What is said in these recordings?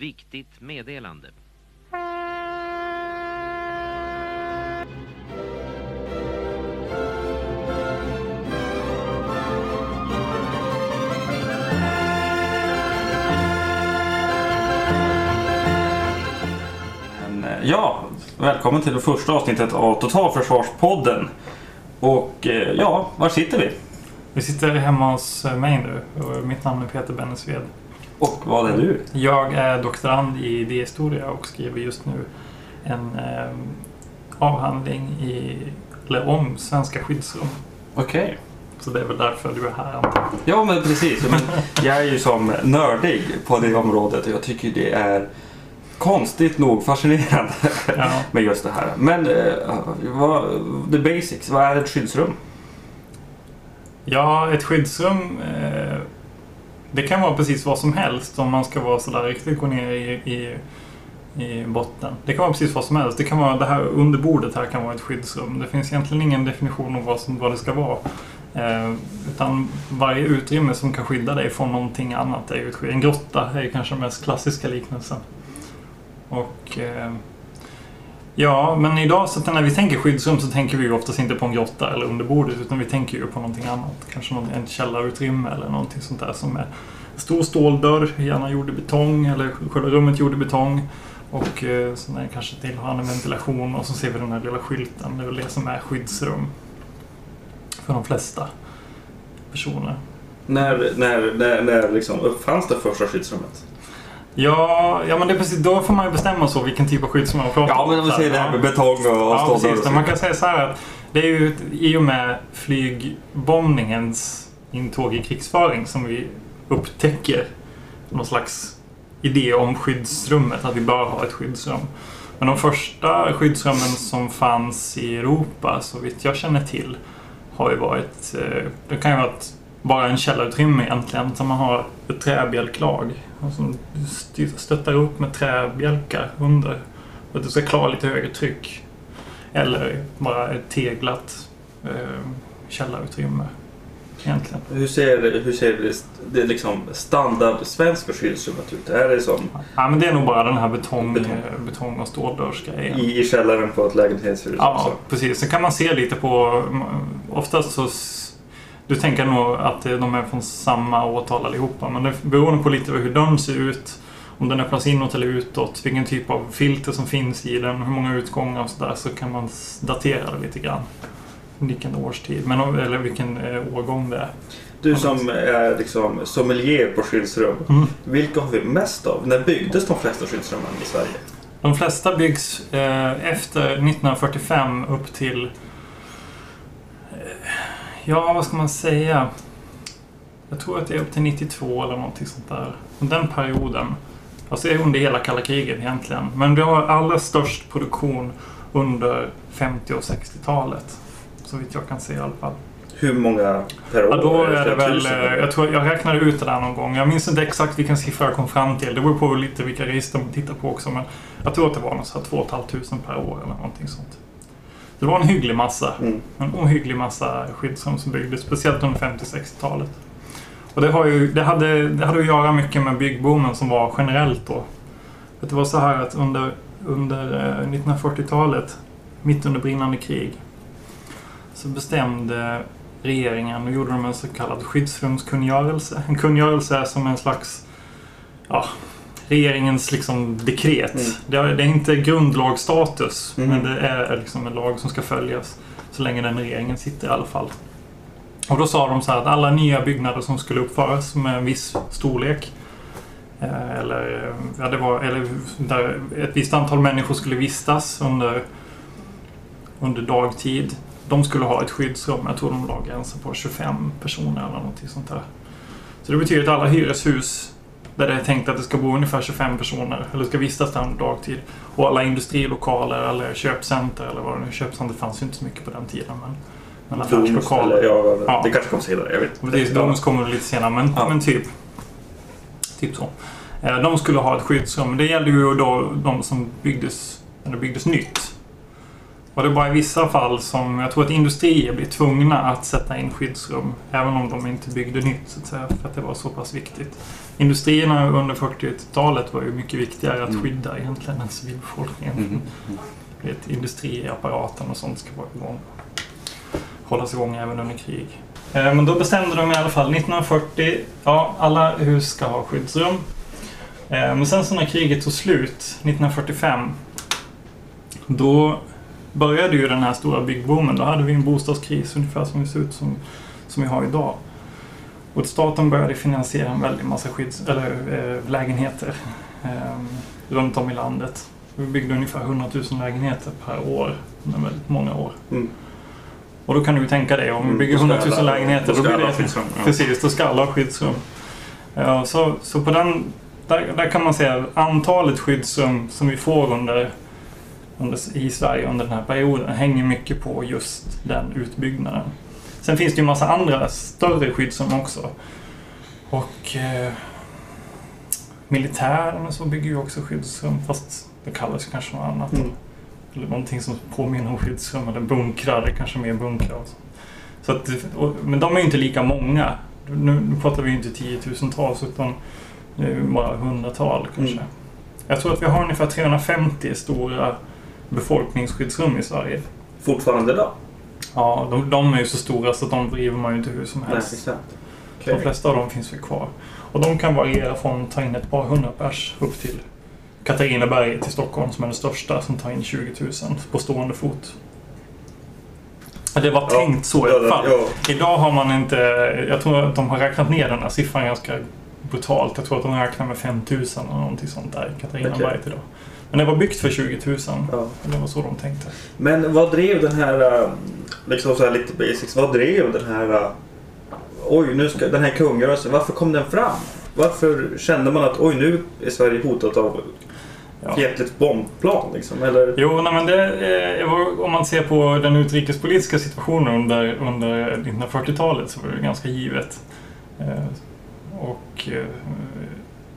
Viktigt meddelande. Eh, Ja, välkommen till det första avsnittet av Totalförsvarspodden. Och eh, ja, var sitter vi? Vi sitter hemma hos mig nu och mitt namn är Peter Bennesved. Och vad är du? Jag är doktorand i idéhistoria och skriver just nu en eh, avhandling i, eller om svenska skyddsrum. Okej. Så det är väl därför du är här antar. Ja, men precis. Men jag är ju som nördig på det området och jag tycker det är konstigt nog fascinerande Ja. med just det här. Men eh, vad, the basics, vad är ett skyddsrum? Ja, ett skyddsrum eh, det kan vara precis vad som helst om man ska vara sådär riktigt gå ner i, i, i botten. Det kan vara precis vad som helst. Det kan vara det här under bordet här kan vara ett skyddsrum. Det finns egentligen ingen definition av vad, som, vad det ska vara. Eh, utan varje utrymme som kan skydda dig från någonting annat är ju ett skydd. En grotta är ju kanske den mest klassiska liknelsen. Och eh, Ja, men idag så när vi tänker skyddsrum så tänker vi ju oftast inte på en grotta eller under bordet utan vi tänker ju på någonting annat. Kanske någon, en källarutrymme eller någonting sånt där som är en stor ståldörr, gärna gjord i betong eller själva rummet gjord i betong. Och eh, sen är det kanske tillhörande ventilation och så ser vi den här lilla skylten. Det är väl det som är skyddsrum. För de flesta personer. När, när, när, när liksom uppfanns det första skyddsrummet? Ja, ja men det är precis, då får man ju bestämma så vilken typ av skyddsrum man pratar Ja, men om vi säger det här med betong och, Ja, precis. och. Man kan säga så här att det är ju i och med flygbombningens intåg i krigsföring som vi upptäcker någon slags idé om skyddsrummet, att vi bör ha ett skyddsrum. Men de första skyddsrummen som fanns i Europa, så vitt jag känner till, har ju varit... eh, Det kan ju vara ett, bara en källarutrymme egentligen, som man har ett träbjälklag. Som st- stöttar upp med träbjälkar under. För att det ska klara lite högre tryck. Eller bara ett teglat eh, källarutrymme. Egentligen. Hur ser, hur ser det, det liksom standard svenska skyddsrummet ut? Är det som Ja, men det är nog bara den här Betong. betong. betong och ståldörrsgrejen. i, i källaren på ett lägenhetshus? Ja, också? precis. Sen kan man se lite på... Oftast så... Du tänker nog att de är från samma årtal allihopa. Men det beror på lite hur dörren ser ut. Om den öppnas inåt eller utåt. Vilken typ av filter som finns i den. Hur många utgångar och sådär. Så kan man datera det lite grann. Vilken årstid. Men, eller vilken eh, årgång det är. Du som är liksom sommelier på skyddsrum. Mm. Vilka har vi mest av? När byggdes de flesta skyddsrummen i Sverige? De flesta byggs eh, efter 1945 upp till... Ja, vad ska man säga? Jag tror att det är upp till 92 eller någonting sånt där. Den perioden. Alltså det är under hela kalla kriget egentligen. Men vi har allra störst produktion under 50 och 60-talet. Så vitt jag kan se i alla fall. Hur många per år? Ja, då är det väl... eh, Jag, tror, jag räknade ut det där någon gång. Jag minns inte exakt vilken siffra jag kom fram till. Det beror på lite vilka register man tittar på också. Men jag tror att det var något så här 2 500 per år eller någonting sånt. Det var en hygglig massa. Mm. En ohygglig massa skyddsrum som byggdes. Speciellt under 50-60-talet. Och det, har ju, det, hade, det hade att göra mycket med byggboomen som var generellt då. Det var så här att under, under eh, 1940-talet, mitt under brinnande krig, så bestämde regeringen och gjorde de en så kallad skyddsrumskungörelse. En kungörelse är som en slags ja, regeringens liksom dekret. Mm. Det, är, det är inte grundlagsstatus, Mm. men det är liksom en lag som ska följas så länge den regeringen sitter i alla fall. Och då sa de så här att alla nya byggnader som skulle uppföras med en viss storlek eh, eller, ja, det var, eller där ett visst antal människor skulle vistas under, under dagtid. De skulle ha ett skyddsrum. Jag tror de la gränsen på 25 personer eller någonting sånt där. Så det betyder att alla hyreshus där det är tänkt att det ska bo ungefär 25 personer eller ska vistas där under dagtid. Och alla industrilokaler eller köpcenter eller vad det nu Köpcenter fanns ju inte så mycket på den tiden. Men, men Doms, affärslokaler. eller, ja, Ja. Det kanske kommer senare, jag vet är Domus kommer lite senare, men, Ja. men typ. Typ så. Eh, De skulle ha ett skyddsrum. Det gällde ju då de som byggdes, när det byggdes nytt. Och det är bara i vissa fall som jag tror att industrier blir tvungna att sätta in skyddsrum. Även om de inte byggde nytt så att säga. För att det var så pass viktigt. Industrierna under 40-talet var ju mycket viktigare att Mm. skydda egentligen än civilbefolkningen. Mm. Vet, industriapparaten och sånt ska vara igång. Hållas igång även under krig. Eh, Men då bestämde de i alla fall 1940, ja alla hus ska ha skyddsrum. Eh, Men sen så när kriget tog slut 1945 då började ju den här stora byggboomen. Då hade vi en bostadskris ungefär som det ser ut som, som vi har idag. Och staten började finansiera en väldig massa skydds, eller, eh, lägenheter eh, runt om i landet. Vi byggde ungefär 100 000 lägenheter per år under väldigt många år. Mm. Och då kan du tänka dig, om vi Mm, bygger då ska 100 000 alla- lägenheter då blir det... skyddsrum, ja. Precis, då ska alla ha skyddsrum. Ja, så, så på den... Där, där kan man säga att antalet skyddsrum som vi får under, under, i Sverige under den här perioden hänger mycket på just den utbyggnaden. Sen finns det ju massa andra större skyddsrum också. Och eh, militären och så bygger ju också skyddsrum fast det kallas kanske något annat. Mm. Eller någonting som påminner om skyddsrum eller bunkrar, det är kanske mer bunkrar. och så. Så att, och, men de är ju inte lika många. Nu, nu pratar vi ju inte tiotusentals utan ju bara hundratal kanske. Mm. Jag tror att vi har ungefär 350 stora befolkningsskyddsrum i Sverige. Fortfarande idag? Ja, de, de är ju så stora så att de driver man ju inte hur som Nej, helst. exakt. De Okej. flesta av dem finns väl kvar. Och de kan variera från att ta in ett par hundra pers upp till Katarineberg till Stockholm som är den största som tar in 20 000 på stående fot. Det var Ja, tänkt så i alla fall. ja. Idag har man inte... Jag tror att de har räknat ner den här siffran ganska brutalt. Jag tror att de räknar med 5 000 eller någonting sånt där i Katarineberg Okej. idag. Men det var byggt för 20 000. Ja. Det var så de tänkte. Men vad drev den här, äh, liksom så här lite basics, vad drev den här, äh, oj nu ska den här kungörelsen, varför kom den fram? Varför kände man att oj nu är Sverige hotat av Ja. fientligt bombplan liksom? Eller? Jo, nej, men det, eh, om man ser på den utrikespolitiska situationen under, under 1940-talet så var det ganska givet. Eh, och eh,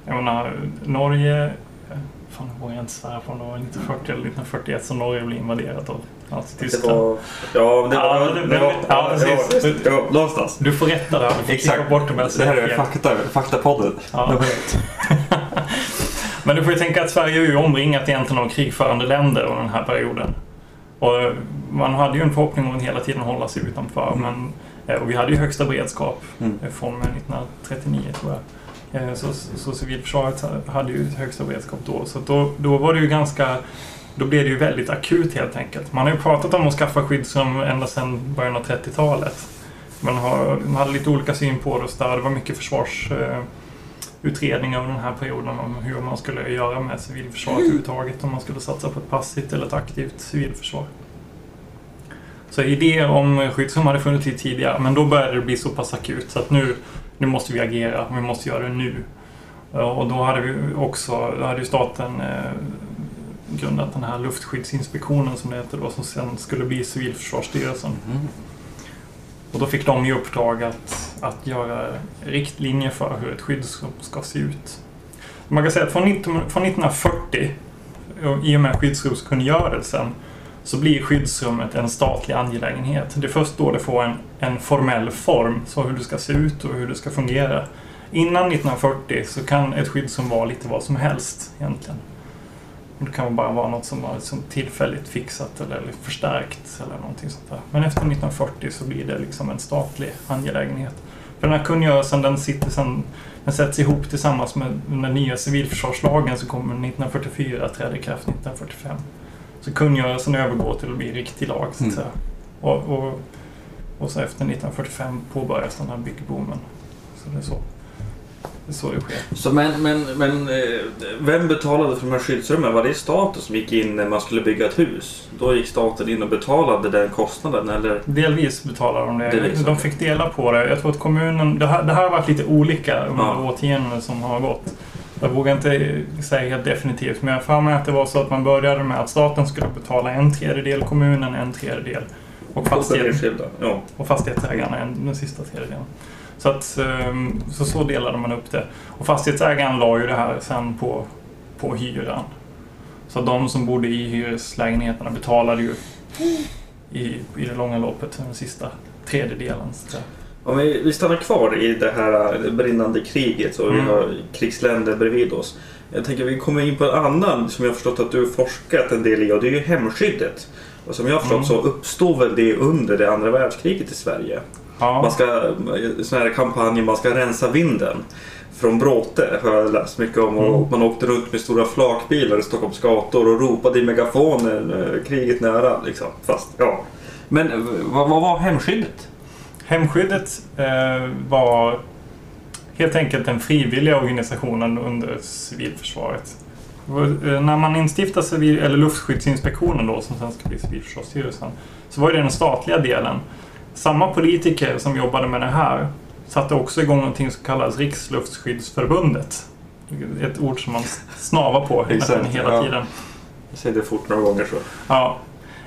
jag menar, Norge, eh, fan jag vågar inte svära på om det var 1940 eller 1941 som Norge blev invaderat av Det Nazityskland. var, ja, det Ja, var... det- det var ja, precis. Ja, någonstans. Du får rätta där, du får Exakt. klippa bort det Det här är fakta, faktapodden. Ja. Men du får ju tänka att Sverige är ju omringat egentligen av krigförande länder under den här perioden. Och man hade ju en förhoppning om att hela tiden hålla sig utanför. Mm. Men, eh, och vi hade ju högsta beredskap Mm. från 1939 tror jag. Eh, Så, så civilförsvaret hade ju högsta beredskap då. Så då, då var det ju ganska... Då blev det ju väldigt akut helt enkelt. Man har ju pratat om att skaffa skyddsrum ända sedan början av 30-talet. Man, har, man hade lite olika syn på det och där. Det var mycket försvars... Eh, under den här perioden om hur man skulle göra med civilförsvaret överhuvudtaget. Om man skulle satsa på ett passivt eller ett aktivt civilförsvar. Så idéer om skyddsrum hade funnits lite tidigare men då började det bli så pass akut så att nu, nu måste vi agera vi måste göra det nu. Ja, Och då hade vi också, då hade ju staten eh, grundat den här luftskyddsinspektionen som det heter då som sen skulle bli Civilförsvarsstyrelsen. Mm. Och då fick de i uppdrag att, att göra riktlinjer för hur ett skyddsrum ska se ut. Man kan säga att från, 19, från 1940, och i och med skyddsrumskungörelsen, så blir skyddsrummet en statlig angelägenhet. Det är först då det får en, en formell form, så hur det ska se ut och hur det ska fungera. Innan 1940 så kan ett skyddsrum vara lite vad som helst egentligen. Det kan bara vara något som var liksom tillfälligt fixat eller förstärkt eller någonting sånt där. Men efter 1940 så blir det liksom en statlig angelägenhet. För den här kungörelsen den, sitter sen, den sätts ihop tillsammans med den nya civilförsvarslagen som kommer 1944 träder träda i kraft 1945. Så kungörelsen övergår till att bli riktig lag så att Mm. säga. Och, och, och så efter 1945 påbörjas den här byggboomen. Så det är så det, är så det sker. Så men, men, men eh, vem betalade för de här skyddsrummen? Var det staten som gick in när man skulle bygga ett hus? Då gick staten in och betalade den kostnaden eller? Delvis betalar de det. Delvis, de fick dela på det. Jag tror att kommunen... Det här, det här har varit lite olika under Ja. årtionden som har gått. Jag vågar inte säga helt definitivt, men jag har för mig att det var så att man började med att staten skulle betala en tredjedel, kommunen en tredjedel och, fastighet, och fastighetsägarna en, den sista tredjedelen. Så, att, ehm, så så delade man upp det. Och fastighetsägaren la ju det här sen på, på hyran. Så de som bodde i hyreslägenheterna betalade ju i, i det långa loppet, den sista tredjedelen. Så. Om vi, vi stannar kvar i det här brinnande kriget och vi Mm. har krigsländer bredvid oss. Jag tänker vi kommer in på en annan som jag förstått att du har forskat en del i och det är ju hemskyddet. Och som jag har förstått Mm. så uppstod väl det under det andra världskriget i Sverige. Man Ja, ska, sådana här kampanjer, man ska rensa vinden. Från Bråte har jag läst mycket om och Mm. man åkte runt med stora flakbilar i Stockholms gator och ropade i megafonen eh, kriget nära liksom. Fast ja. Men eh, vad, vad var hemskyddet? Hemskyddet eh, var helt enkelt den frivilliga organisationen under civilförsvaret. Eh, När man instiftar civil, eller luftskyddsinspektionen då, som sen ska bli Civilförsvarsstyrelsen, så var det den statliga delen. Samma politiker som jobbade med det här satte också igång någonting som kallas Riksluftsskyddsförbundet. Ett ord som man snavar på Exakt, hela ja. tiden. Jag säger det fort några gånger så. Ja.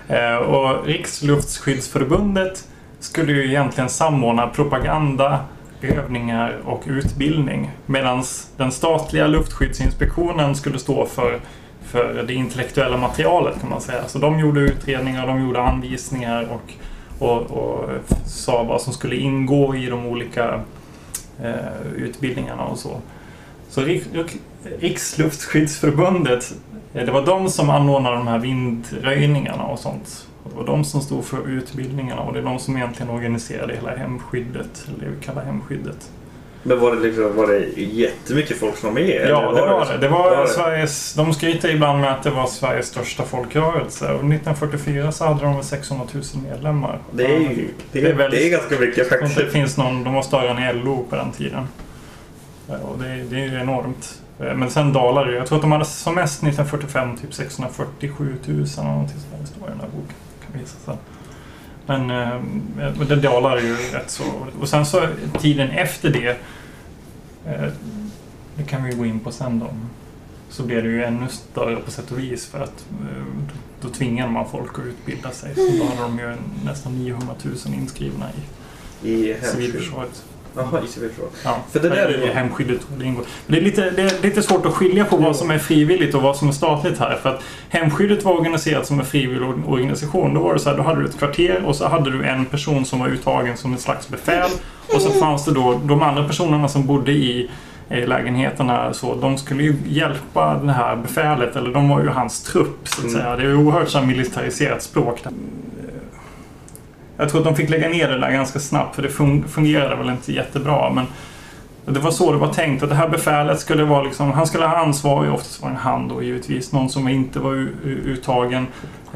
Eh, Och Riksluftsskyddsförbundet skulle ju egentligen samordna propaganda, övningar och utbildning. Medan den statliga luftskyddsinspektionen skulle stå för, för det intellektuella materialet kan man säga. Så de gjorde utredningar, de gjorde anvisningar och, och, och sa vad som skulle ingå i de olika eh, utbildningarna och så. Så Riksluftskyddsförbundet, Riksluftsskyddsförbundet Det var de som anordnade de här vindröjningarna och sånt. Och det var de som stod för utbildningarna och det är de som egentligen organiserade hela hemskyddet, eller det vi kallar hemskyddet. Men var det, liksom, var det jättemycket folk som var med? Ja, det var det. Det var, det? Sveriges... De skryter ibland med att det var Sveriges största folkrörelse. Och 1944 så hade de väl 600 000 medlemmar. Det är ju det Det är, är det väldigt- är ganska mycket inte det faktiskt. finns någon... De var större än LO på den tiden. Ja, Och det, det är ju enormt. Eh, Men sen dalar det. Jag tror att de hade som mest 1945 typ 647 000 eller någonting sådär. Det står i den här boken. Sen. Men eh, det dalar ju rätt så. Och sen så tiden efter det. Eh, det kan vi gå in på sen då. Så blev det ju ännu större på sätt och vis för att eh, då tvingade man folk att utbilda sig. Så då hade de ju nästan 900 000 inskrivna i I civilförsvaret. Jaha, i civilförsvar. Ja, För det där är ju- hemskyddet det ingår. Det, är lite, det är lite svårt att skilja på vad som är frivilligt och vad som är statligt här. För att hemskyddet var organiserat som en frivillig organisation. Då var det så här, då hade du ett kvarter och så hade du en person som var uttagen som ett slags befäl. Och så fanns det då de andra personerna som bodde i eh, lägenheterna så de skulle ju hjälpa det här befälet, eller de var ju hans trupp så att Mm. säga. Det är ju oerhört så militariserat språk. Jag tror att de fick lägga ner det där ganska snabbt för det fun- fungerade väl inte jättebra. Men det var så det var tänkt att det här befälet skulle vara liksom, han skulle ha ansvar, oftast var det en han då givetvis, någon som inte var uttagen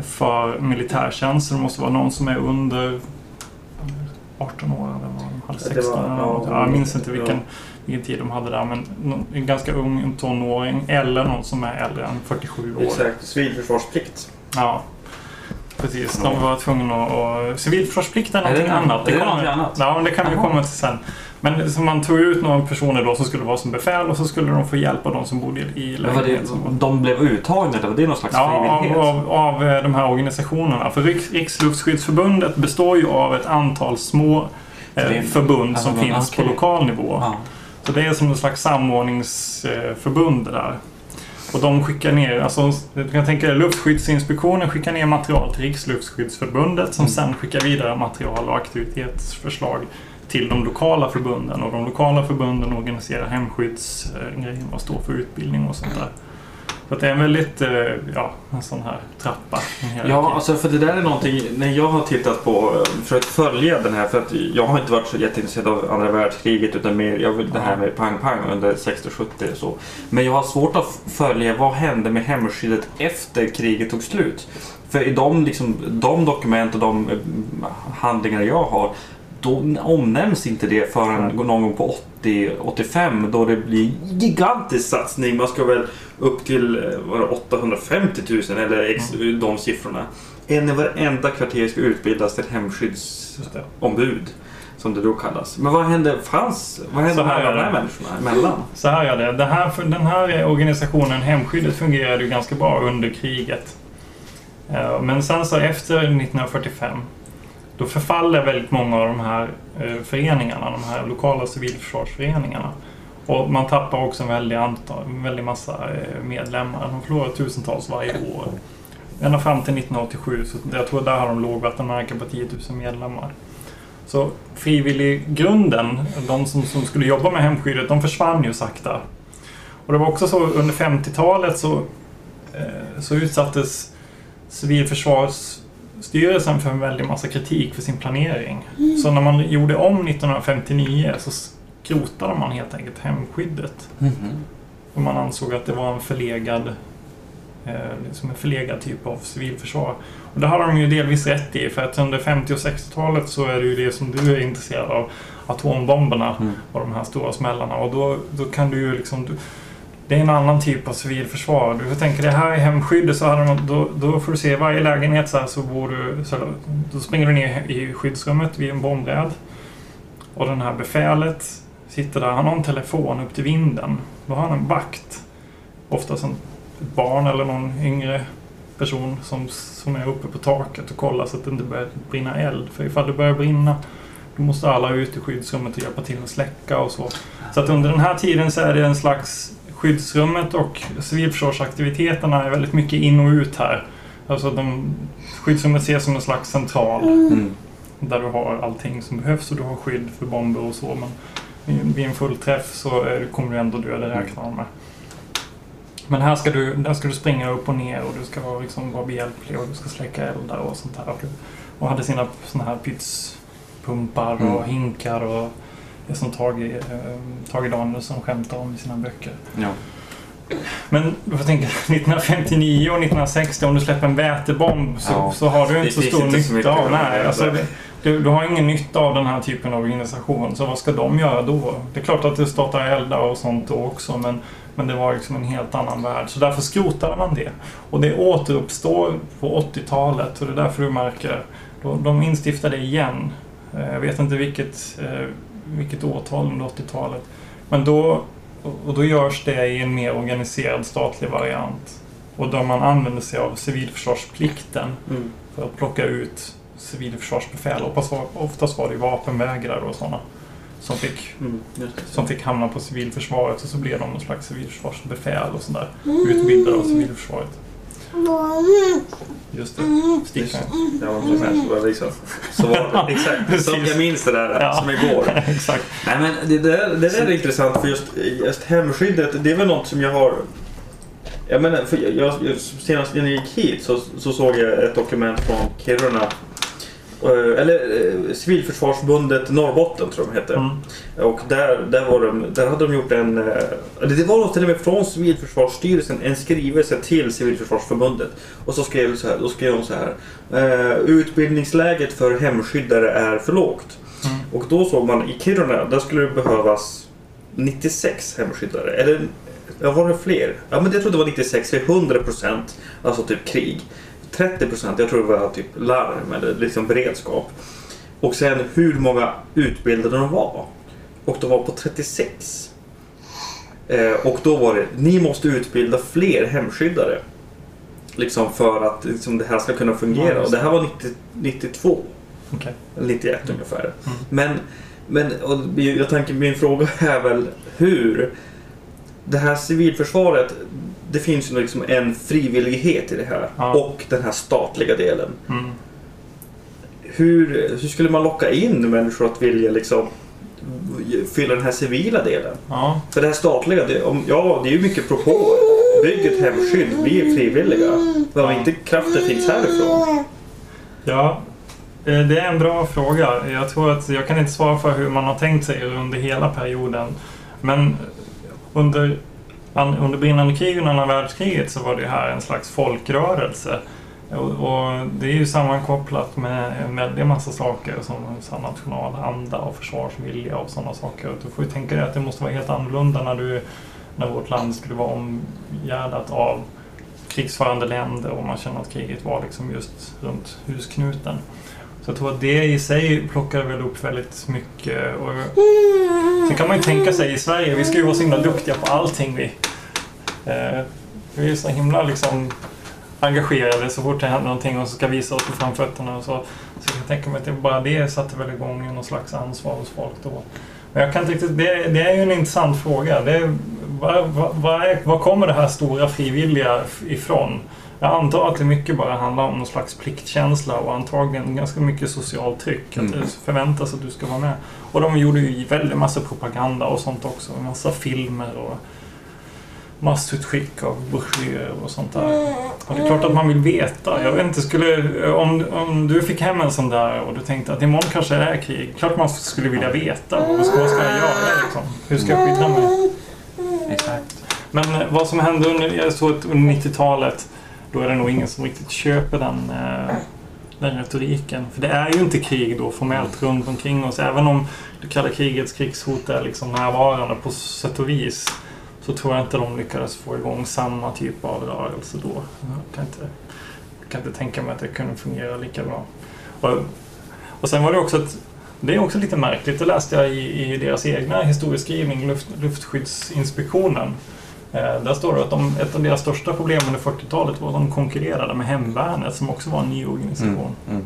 för militärtjänst. Det måste vara någon som är under 18 år eller vad de hade, Ja, det 16 var- eller ja, något. Jag minns inte ja. vilken, vilken tid de hade där men en ganska ung tonåring eller någon som är äldre än 47 år. Exakt, civilförsvarsplikt. Ja, precis. De var tvungna att... och Civilförsvarsplikt är det någonting något- annat. det kommer- någonting annat? Ja, men det kan vi Jaha. komma till sen. Men så man tog ut några personer då som skulle vara som befäl och så skulle de få hjälpa de som bodde i det, lägenheten. de blev uttagna eller var det någon slags Ja, av, frivillighet? av, av eh, de här organisationerna. För Riks, Riksluftsskyddsförbundet består ju av ett antal små eh, förbund som Ja, finns på lokal nivå. Ja. Så det är som en slags samordningsförbund det där. Och de skickar ner, alltså du kan tänka dig Luftskyddsinspektionen skickar ner material till Riksluftsskyddsförbundet som Mm. sen skickar vidare material och aktivitetsförslag till de lokala förbunden. Och de lokala förbunden organiserar hemskyddsgrejen och står för utbildning och sånt där. Så det är en väldigt, eh, ja, en sån här trappa. Ja, alltså för det där är någonting, när jag har tittat på, försökt följa den här, för att jag har inte varit så jätteintresserad av andra världskriget utan mer, jag vill det här med pang-pang under 60-70 och så. Men jag har svårt att följa vad hände med hemskyddet efter kriget tog slut. För i de, liksom, de dokument och de eh, handlingar jag har, då omnämns inte det förrän någon gång på 80-85 då det blir gigantisk satsning. Man ska väl upp till det, 850 000 eller ex, de siffrorna. En i varenda kvarter ska utbildas till hemskyddsombud. Som det då kallas. Men vad hände, fanns, vad hände är de här människorna emellan? Så här är det. det här, den här organisationen, Hemskyddet, fungerade ju ganska bra under kriget. Eh, Men sen så efter 1945 då förfaller väldigt många av de här eh, föreningarna, de här lokala civilförsvarsföreningarna. Och man tappar också en väldig, antal, en väldig massa eh, medlemmar. De förlorar tusentals varje år. ända fram till 1987. Så jag tror där har de lågvattenmärken på 10 000 medlemmar. Så frivilliggrunden, de som, som skulle jobba med hemskyddet, de försvann ju sakta. Och det var också så under 50-talet så, eh, så utsattes Civilförsvarsstyrelsen för en väldig massa kritik för sin planering. Så när man gjorde om 1959 så skrotade man helt enkelt hemskyddet. Mhm. För man ansåg att det var en förlegad, eh, liksom en förlegad typ av civilförsvar. Och det har de ju delvis rätt i, för att under 50 och 60-talet så är det ju det som du är intresserad av, atombomberna Mm. och de här stora smällarna. Och då, då kan du ju liksom... Du, det är en annan typ av civilförsvar. Du får tänka det här i hemskyddet så hade man, då, då får du se varje lägenhet så här så bor du... Så, då springer du ner i skyddsrummet vid en bombräd. Och den här befälet sitter där. Han har en telefon upp till vinden. Då har han en vakt. Oftast en, ett barn eller någon yngre person som, som är uppe på taket och kollar så att det inte börjar brinna eld. För ifall det börjar brinna då måste alla ut i skyddsrummet och hjälpa till att släcka och så. Så att under den här tiden så är det en slags skyddsrummet och civilförsvarsaktiviteterna är väldigt mycket in och ut här. Alltså de, skyddsrummet ses som en slags central Mm. där du har allting som behövs och du har skydd för bomber och så. Men vid- en fullträff så är, kommer du ändå dö, det räknar man med. Men här ska du, där ska du springa upp och ner och du ska vara, liksom, vara behjälplig och du ska släcka eldar och sånt här. Och hade sina såna här pytspumpar och Mm. hinkar och det som Tage, eh, Tage Danielsson skämtar om i sina böcker. Ja. Men du får tänka 1959 och 1960 om du släpper en vätebomb så, Ja. så har du Det inte så stor inte så nytta mycket av Nej, alltså, det- du, du har ingen nytta av den här typen av organisation. Så vad ska de göra då? Det är klart att det startar eldar och sånt då också men, men det var liksom en helt annan värld. Så därför skrotade man det. Och det återuppstår på 80-talet och det är därför du märker de, de instiftade igen. Eh, Jag vet inte vilket, eh, vilket årtal under 80-talet. Men då, och då görs det i en mer organiserad statlig variant. Och där man använder sig av civilförsvarsplikten Mm. för att plocka ut civilförsvarsbefäl. Oftast var, oftast var det vapenvägrare och sådana som fick, Mm. Som fick hamna på civilförsvaret och så blev de någon slags civilförsvarsbefäl och sådär. Utbildade av civilförsvaret. Just det. Stickan. Ja, precis. Det var liksom, så var det. Exakt. Som jag minns det där Ja. som igår. Exakt. Nej, men det, där, det där är intressant för just, just hemskyddet. Det är väl något som jag har... Jag menar, för jag, jag, senast när jag gick hit så, så såg jag ett dokument från Kiruna. Eh, Eller eh, Civilförsvarsförbundet Norrbotten tror jag de heter. Mm. Och där, där, var de, där hade de gjort en... eh, Det var till och med från Civilförsvarsstyrelsen en skrivelse till Civilförsvarsförbundet. Och så skrev, så här, då skrev de så här. Utbildningsläget för hemskyddare är för lågt. Mm. Och då såg man i Kiruna, där skulle det behövas 96 hemskyddare. Eller ja, var det fler? Ja, men jag tror det var 96, det är 100 procent. Alltså typ krig. 30 procent, jag tror det var typ larm eller liksom beredskap. Och sen hur många utbildade de var. Och de var på 36. Eh, och då var det, ni måste utbilda fler hemskyddare. Liksom för att liksom, det här ska kunna Ja, fungera. just Och det här var 90, 92. Okej. Eller 91 ungefär. Mm. Men, men och jag tänker min fråga är väl hur det här civilförsvaret det finns ju liksom en frivillighet i det här Ja. och den här statliga delen. Mm. Hur, hur skulle man locka in människor att vilja liksom fylla den här civila delen? Ja. För det här statliga, det, om, ja det är ju mycket propåer. Bygg ett hemskydd, vi är frivilliga. Men om inte kraften finns härifrån. Ja, eh, det är en bra fråga. Jag tror att jag kan inte svara för hur man har tänkt sig under hela perioden. Men under, an- under brinnande krig och andra världskriget så var det här en slags folkrörelse. Och, och det är ju sammankopplat med en väldig massa saker som nationalanda och försvarsvilja och sådana saker. Och du får ju tänka dig att det måste vara helt annorlunda när, du, när vårt land skulle vara omgärdat av krigsförande länder och man känner att kriget var liksom just runt husknuten. Så jag tror att det i sig plockar väl upp väldigt mycket. Och sen kan man ju tänka sig i Sverige, vi ska ju vara så himla duktiga på allting vi. Eh, vi är ju så himla liksom engagerade så fort det händer någonting och så ska visa oss på framfötterna och så. Så jag kan tänka mig att det bara det satte väl igång någon slags ansvar hos folk då. Men jag kan inte riktigt, det, det är ju en intressant fråga. Det, Var, var, var, är, var kommer det här stora frivilliga ifrån? Jag antar att det mycket bara handlar om någon slags pliktkänsla och antagligen ganska mycket socialt tryck. Att Mm. det förväntas att du ska vara med. Och de gjorde ju väldigt massa propaganda och sånt också. Massa filmer och massutskick av broschyrer och sånt där. Och det är klart att man vill veta. Jag vet inte, skulle, om, om du fick hem en sån där och du tänkte att imorgon kanske det är krig. Klart man skulle vilja veta. Vad ska, vad ska jag göra liksom? Hur ska jag skydda mig? Exakt. Men eh, vad som hände under, jag såg under 90-talet, då är det nog ingen som riktigt köper den, eh, den retoriken. För det är ju inte krig då formellt runt omkring oss. Även om det kalla krigets krigshot är liksom närvarande på sätt och vis. Så tror jag inte de lyckades få igång samma typ av rörelse då. Jag kan inte, kan inte tänka mig att det kunde fungera lika bra. Och, och sen var det också ett det är också lite märkligt. Det läste jag i, i deras egna historieskrivning, luft, Luftskyddsinspektionen. Eh, där står det att de, ett av deras största problem under 40-talet var att de konkurrerade med Hemvärnet som också var en ny organisation. Mm. Mm.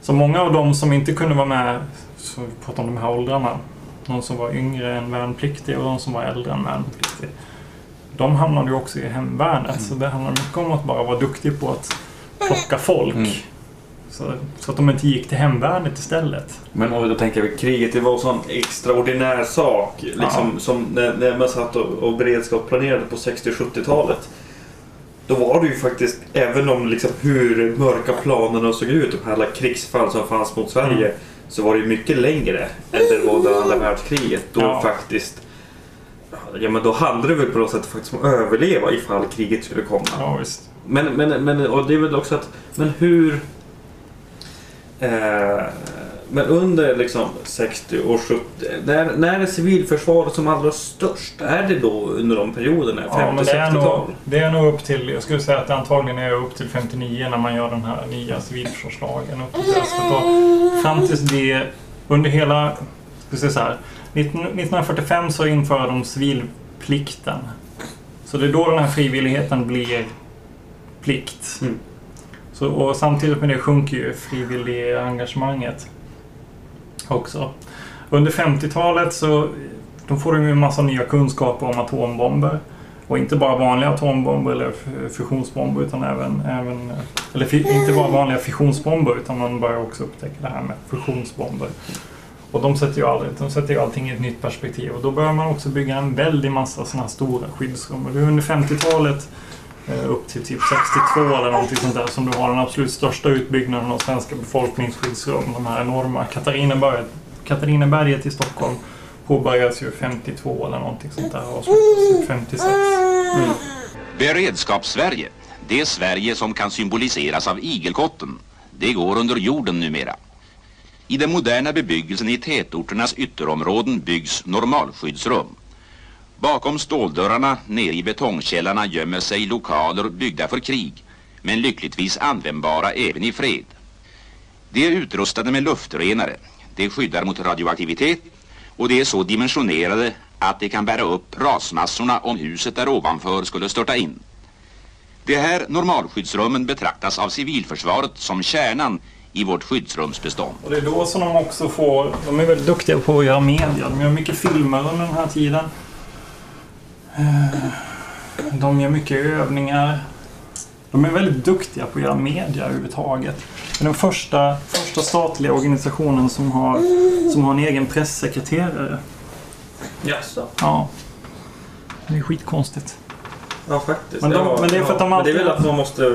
Så många av dem som inte kunde vara med, så vi pratar om de här åldrarna, de som var yngre än värnpliktiga och de som var äldre än värnpliktiga. De hamnade ju också i Hemvärnet. Så det handlar mycket om att bara vara duktig på att plocka folk. Mm. Så, så att de inte gick till Hemvärnet istället. Men och då tänker jag kriget, det var en sån extraordinär sak. Liksom, Ja. Som när, när man satt och, och beredskapsplanerade på 60-70-talet. Då var det ju faktiskt, även om liksom hur mörka planerna såg ut, de här alla krigsfall som fanns mot Sverige, Mm. så var det ju mycket längre än det var under andra världskriget. Då Ja. faktiskt Ja men då handlade det väl på något sätt faktiskt om att överleva ifall kriget skulle komma. Ja. Men, men, men och det är väl också att, men hur... Eh, men under liksom 60 och 70, när, när är civilförsvaret som allra störst? Är det då under de perioderna? Ja, men det är, 50-60-tal? nog, det är nog upp till, jag skulle säga att det antagligen är upp till 59 när man gör den här nya civilförsvarslagen. Upp till dess. Fram tills det, under hela, ska säga så här, 19, 1945 så inför de civilplikten. Så det är då den här frivilligheten blir plikt. Mm. Så, och samtidigt med det sjunker ju frivilligengagemanget också. Under 50-talet så då får de ju en massa nya kunskaper om atombomber. Och inte bara vanliga atombomber eller fusionsbomber utan även, även eller inte bara vanliga fissionsbomber utan man börjar också upptäcka det här med fusionsbomber. Och de sätter ju, aldrig, de sätter ju allting i ett nytt perspektiv och då börjar man också bygga en väldig massa sådana här stora skyddsrum. Och det är under 50-talet Eh, upp till typ 62 eller någonting sånt där som du har den absolut största utbyggnaden av svenska befolkningsskyddsrum. De här enorma Katarineberget, Katarineberget i Stockholm påbörjades ju 52 eller någonting sånt där och avslutades ju 56. Mm. Beredskapssverige, det Sverige som kan symboliseras av igelkotten, det går under jorden numera. I den moderna bebyggelsen i tätorternas ytterområden byggs normalskyddsrum. Bakom ståldörrarna nere i betongkällarna gömmer sig lokaler byggda för krig, men lyckligtvis användbara även i fred. De är utrustade med luftrenare, de skyddar mot radioaktivitet och de är så dimensionerade att de kan bära upp rasmassorna om huset där ovanför skulle störta in. De här normalskyddsrummen betraktas av civilförsvaret som kärnan i vårt skyddsrumsbestånd. Och det är då som de också får... De är väldigt duktiga på att göra media. De gör mycket filmer under den här tiden. Eh, De gör mycket övningar. De är väldigt duktiga på att göra media överhuvudtaget. Det är den första, första statliga organisationen som har, som har en egen pressekreterare. Jaså? Ja. Det är skitkonstigt. Ja, faktiskt. Men de- ja, men det är för att de ja. Men det är alltid- väl att man måste... eh,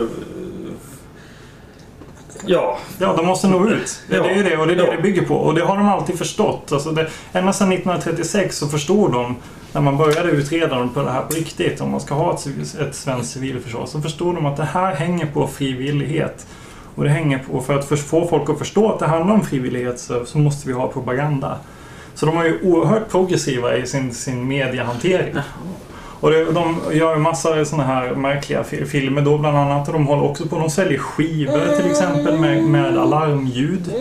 Ja, Ja, de måste nå ut. Det, Ja. det är ju det och det är det Ja. det bygger på. Och det har de alltid förstått. Alltså det, ända sedan 1936 så förstod de, när man började utreda dem på det här på riktigt, om man ska ha ett, ett svenskt civilförsvar, så förstod de att det här hänger på frivillighet. Och det hänger på, för att få folk att förstå att det handlar om frivillighet så, så måste vi ha propaganda. Så de är ju oerhört progressiva i sin, sin mediehantering. Och det, de gör en massa sådana här märkliga filmer då bland annat. Och de håller också på, de säljer skivor till exempel med, med alarmljud.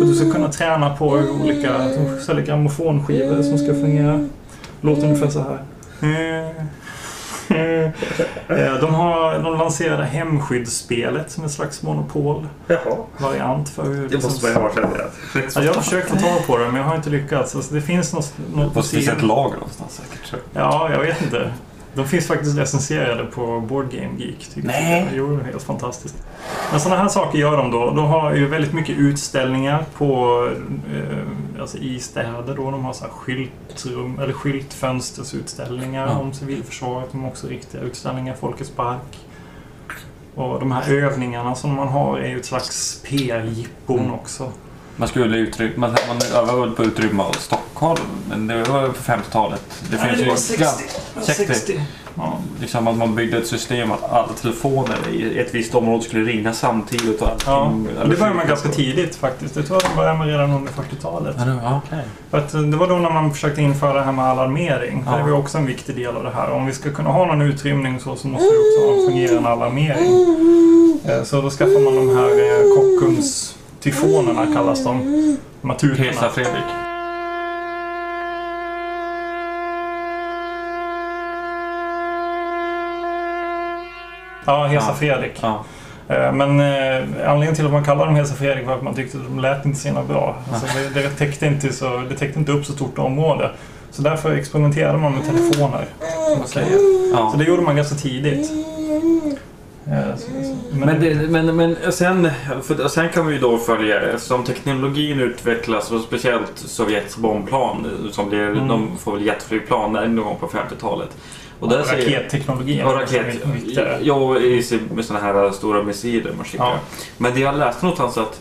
Och du ska kunna träna på olika, de säljer grammofonskivor som ska fungera. Låter ungefär så här. Eh. De, har, de lanserade hemskyddsspelet som en slags monopol-variant Jaha. för hur... Det måste man ju ha. Ja, jag har försökt få tag på det men jag har inte lyckats. Alltså, det finns något, något På ett lager någonstans säkert. Ja, jag vet inte. De finns faktiskt recenserade på Board Game Geek. Nej. Jag. Jo, helt fantastiskt. Men sådana här saker gör de då. De har ju väldigt mycket utställningar på, eh, alltså i städer. Då. De har så här skyltrum, eller skyltfönstersutställningar Ja. om civilförsvaret. De har också riktiga utställningar Folkets Park. Och de här övningarna som man har är ju ett slags PR-jippon Mm. också. Man skulle utrymma, man, man övar väl på att utrymma Stockholm, men det var på 50-talet. Det Nej, finns det var 60. Ja, 60. Ja. Liksom att man byggde ett system att alla telefoner i ett visst område skulle ringa samtidigt och allting. Ja, det började man ganska tidigt faktiskt. Jag tror att de började med redan under 40-talet. Ja, det-. För att det var då när man försökte införa det här med alarmering. Ja. det var ju också en viktig del av det här. Om vi ska kunna ha någon utrymning så, så måste vi också ha en fungerande alarmering. Eh, Så då skaffar man de här eh, Kockums tyfonerna kallas de. De här tutorna. Hesa Fredrik. Ja, Hesa Ja. Fredrik. Ja. Eh, Men eh, anledningen till att man kallar dem Hesa Fredrik var att man tyckte att de lät inte så bra. Alltså det, det, täckte inte så, det täckte inte upp så stort område. Så därför experimenterade man med telefoner. Säger. Ja. Så det gjorde man ganska tidigt. Eh, Men, det, men, men sen, för, sen kan vi ju då följa, eftersom teknologin utvecklas och speciellt Sovjets bombplan som blir, Mm. de får väl jetflygplan någon gång på 50-talet. Och. Ja, är också raket. Ja, med sådana här stora missiler man skickar. Ja. Men det jag läste någonstans att,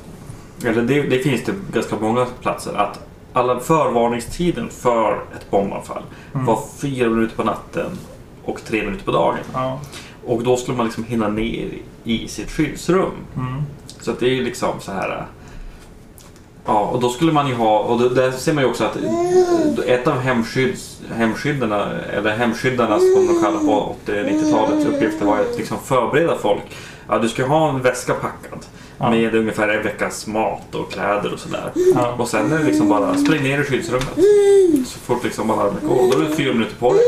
eller det, det finns det ganska många platser, att alla förvarningstiden för ett bombanfall Mm. var fyra minuter på natten och tre minuter på dagen. Ja. Och då skulle man liksom hinna ner i sitt skyddsrum. Mm. Så att det är ju liksom så här. Ja, och då skulle man ju ha, och då, där ser man ju också att ett av hemskydds, hemskyddarna, eller hemskyddarna som de kallar på 80-90-talets uppgifter var att liksom förbereda folk. Ja, du ska ha en väska packad Ja. med ungefär en veckas mat och kläder och sådär. Ja. Och sen är det liksom bara spring ner i skyddsrummet. Så fort liksom alarmet går. Då är det fyra minuter på dig.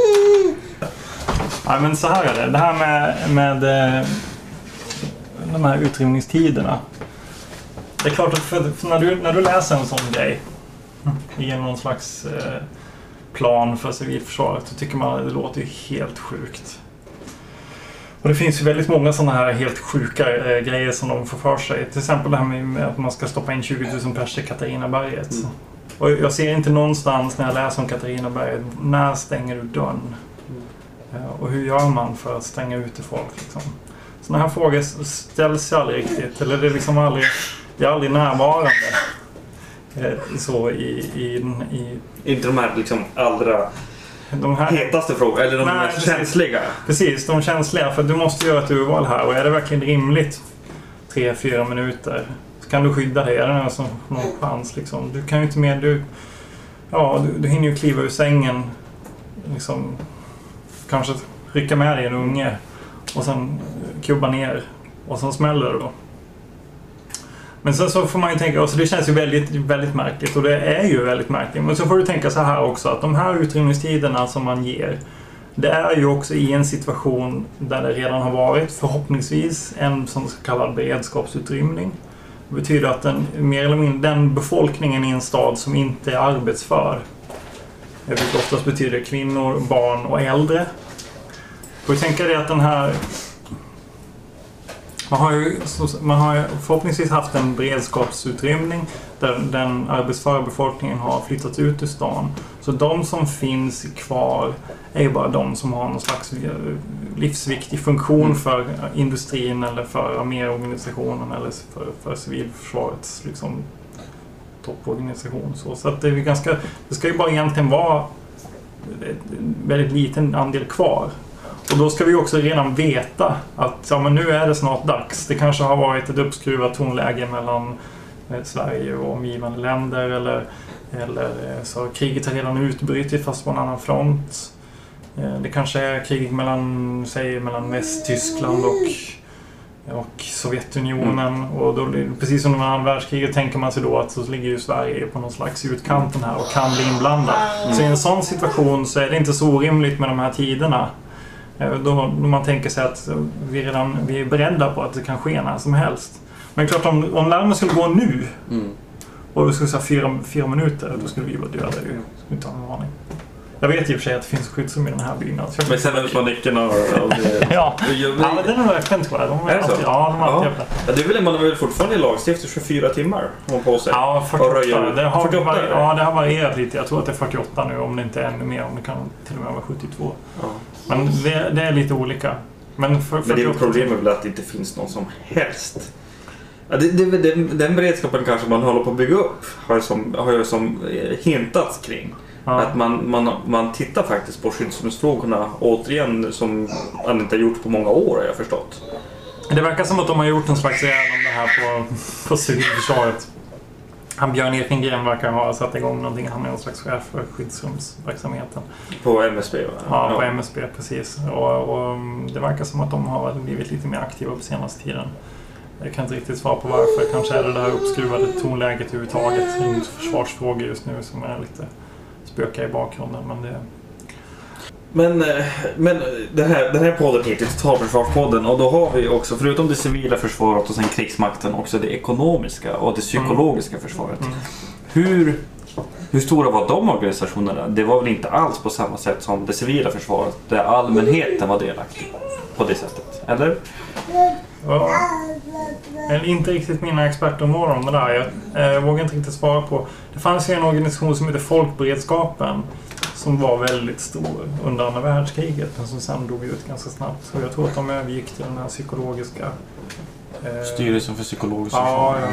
Ja, men så här är det. Det här med, med eh, de här utrymningstiderna. Det är klart att för, för när, du, när du läser en sån grej i någon slags eh, plan för civilförsvaret så tycker man att det låter ju helt sjukt. Och det finns ju väldigt många sådana här helt sjuka eh, grejer som de får för sig. Till exempel det här med att man ska stoppa in 20 000 pers i Katarinaberget. Mm. Och jag ser inte någonstans när jag läser om Katarinaberget, när stänger du dörren? Eh, Och hur gör man för att stänga ute folk? Liksom? Sådana här frågor ställs ju aldrig riktigt. Eller det är liksom aldrig, det är aldrig närvarande. Eh, Så i, i, i Inte de här liksom allra de här... hetaste frågorna, eller de Nej, mest precis. känsliga. Precis, de känsliga. För du måste göra ett urval här. Och är det verkligen rimligt? Tre, fyra minuter. Så kan du skydda dig? Är det någon, som, någon chans? Liksom? Du kan ju inte mer... Du, ja, du, du hinner ju kliva ur sängen. Liksom, kanske rycka med dig en unge. Och sen kubba ner. Och sen smäller det då. Men sen så får man ju tänka, alltså det känns ju väldigt, väldigt märkligt och det är ju väldigt märkligt. Men så får du tänka så här också att de här utrymningstiderna som man ger det är ju också i en situation där det redan har varit förhoppningsvis en som så kallad beredskapsutrymning. Det betyder att den, mer eller mindre, den befolkningen i en stad som inte är arbetsför, vilket oftast betyder kvinnor, barn och äldre. Får du tänka dig att den här man har, ju, man har ju förhoppningsvis haft en beredskapsutrymning där den arbetsföra befolkningen har flyttat ut ur stan. Så de som finns kvar är ju bara de som har någon slags livsviktig funktion Mm. för industrin eller för arméorganisationen eller för, för civilförsvarets liksom, topporganisation. Så, så att det, är ganska, det ska ju bara egentligen vara en väldigt liten andel kvar. Och då ska vi också redan veta att ja, men nu är det snart dags. Det kanske har varit ett uppskruvat tonläge mellan eh, Sverige och omgivande länder eller, eller eh, så kriget har redan utbrutit fast på en annan front. Eh, Det kanske är krig mellan, säg, mellan Västtyskland och, och Sovjetunionen. Och då, precis som under andra världskriget tänker man sig då att så ligger ju Sverige på någon slags utkanten här och kan bli inblandad. Så i en sån situation så är det inte så orimligt med de här tiderna. Eh, Då, då man tänker sig att vi, redan, vi är beredda på att det kan ske när som helst. Men klart om, om larmet skulle gå nu Mm. och det skulle säga fyra, fyra minuter, då skulle vi vara döda ju. Skulle inte ha någon aning. Jag vet i och för sig att det finns skyddsrum i den här byggnaden. jag- Men sen är det paniken och... och Ja. Ja, men den är nog öppen tror jag. De Är så? alltid, ja, de är alltid Ja. Ja, det är väl, man har väl fortfarande lagstiftning 24 timmar har på sig. Ja, Och 48. röja ut. Det har, 48 vari- är det. ja, det har varierat lite. Jag tror att det är 48 nu, om det inte är ännu mer. Om det kan till och med vara 72. Ja. Men det, det är lite olika. Men, för, Men det är ju 48 problemet väl att det inte finns någon som helst. Ja, det, det, den, den beredskapen kanske man håller på att bygga upp har ju som, har ju som eh, hintats kring. Ja. Att man, man, man tittar faktiskt på skyddsrumsfrågorna återigen som man inte har gjort på många år har jag förstått. Det verkar som att de har gjort någon slags gärning om det här på, på civilförsvaret. Han Björn Ekengren verkar ha satt igång någonting. Han är någon slags chef för skyddsrumsverksamheten. På MSB va? Ja, på MSB precis. Och, och mm, det verkar som att de har blivit lite mer aktiva på senaste tiden. Jag kan inte riktigt svara på varför. Kanske är det det här uppskruvade tonläget överhuvudtaget runt försvarsfrågor just nu som är lite spöka i bakgrunden. Men det, Men, eh, men den, här, den här podden heter Totalförsvarspodden och då har vi också, förutom det civila försvaret och sen krigsmakten, också det ekonomiska och det psykologiska försvaret. mm. Hur, hur stora var de organisationerna? Det var väl inte alls på samma sätt som det civila försvaret där allmänheten var delaktig på det sättet? Eller? Ja. Jag är inte riktigt mina expertområden om det där. Jag eh, vågar inte riktigt svara på. Det fanns ju en organisation som heter Folkberedskapen som var väldigt stor under andra världskriget men som sen dog ut ganska snabbt. Så jag tror att de övergick till den här psykologiska... eh, Styrelsen för psykologiskt Ja, jag,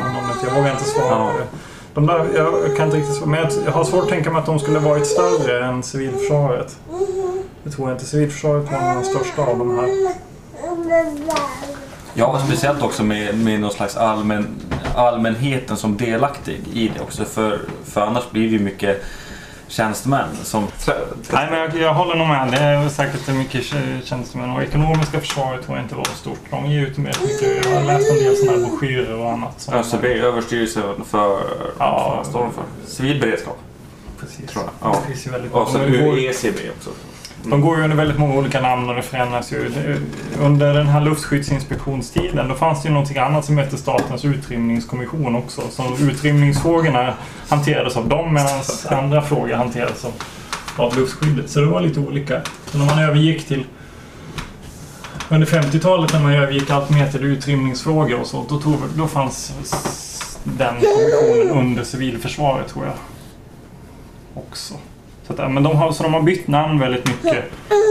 jag vågar inte svara på det. De där, jag kan inte riktigt svara, men jag, jag har svårt att tänka mig att de skulle varit större än civilförsvaret. Jag tror inte civilförsvaret var den största av de här. Ja, och speciellt också med, med någon slags allmän, allmänheten som delaktig i det också. För, för annars blir det ju mycket tjänstemän som... Nej, men jag, jag håller nog med. Det är säkert mycket tj- tjänstemän. Och ekonomiska försvaret tror jag inte var så stort. De ger ut mer mycket. Jag har läst en del sådana här broschyrer och annat. ÖCB, Överstyrelsen för... Ja. de för? Civil beredskap. Precis. tror jag. Ja. Det finns ju väldigt Och går, UECB också de går ju under väldigt många olika namn och det förändras ju. Under den här luftskyddsinspektionstiden då fanns det ju någonting annat som hette Statens utrymningskommission också. Så utrymningsfrågorna hanterades av dem medan andra frågor hanterades av, av luftskyddet. Så det var lite olika. Så när man övergick till under 50-talet när man övergick allt mer till utrymningsfrågor och så, då, tog, då fanns den kommissionen under civilförsvaret tror jag. Också. Så, att, ja, men de har, så de har bytt namn väldigt mycket.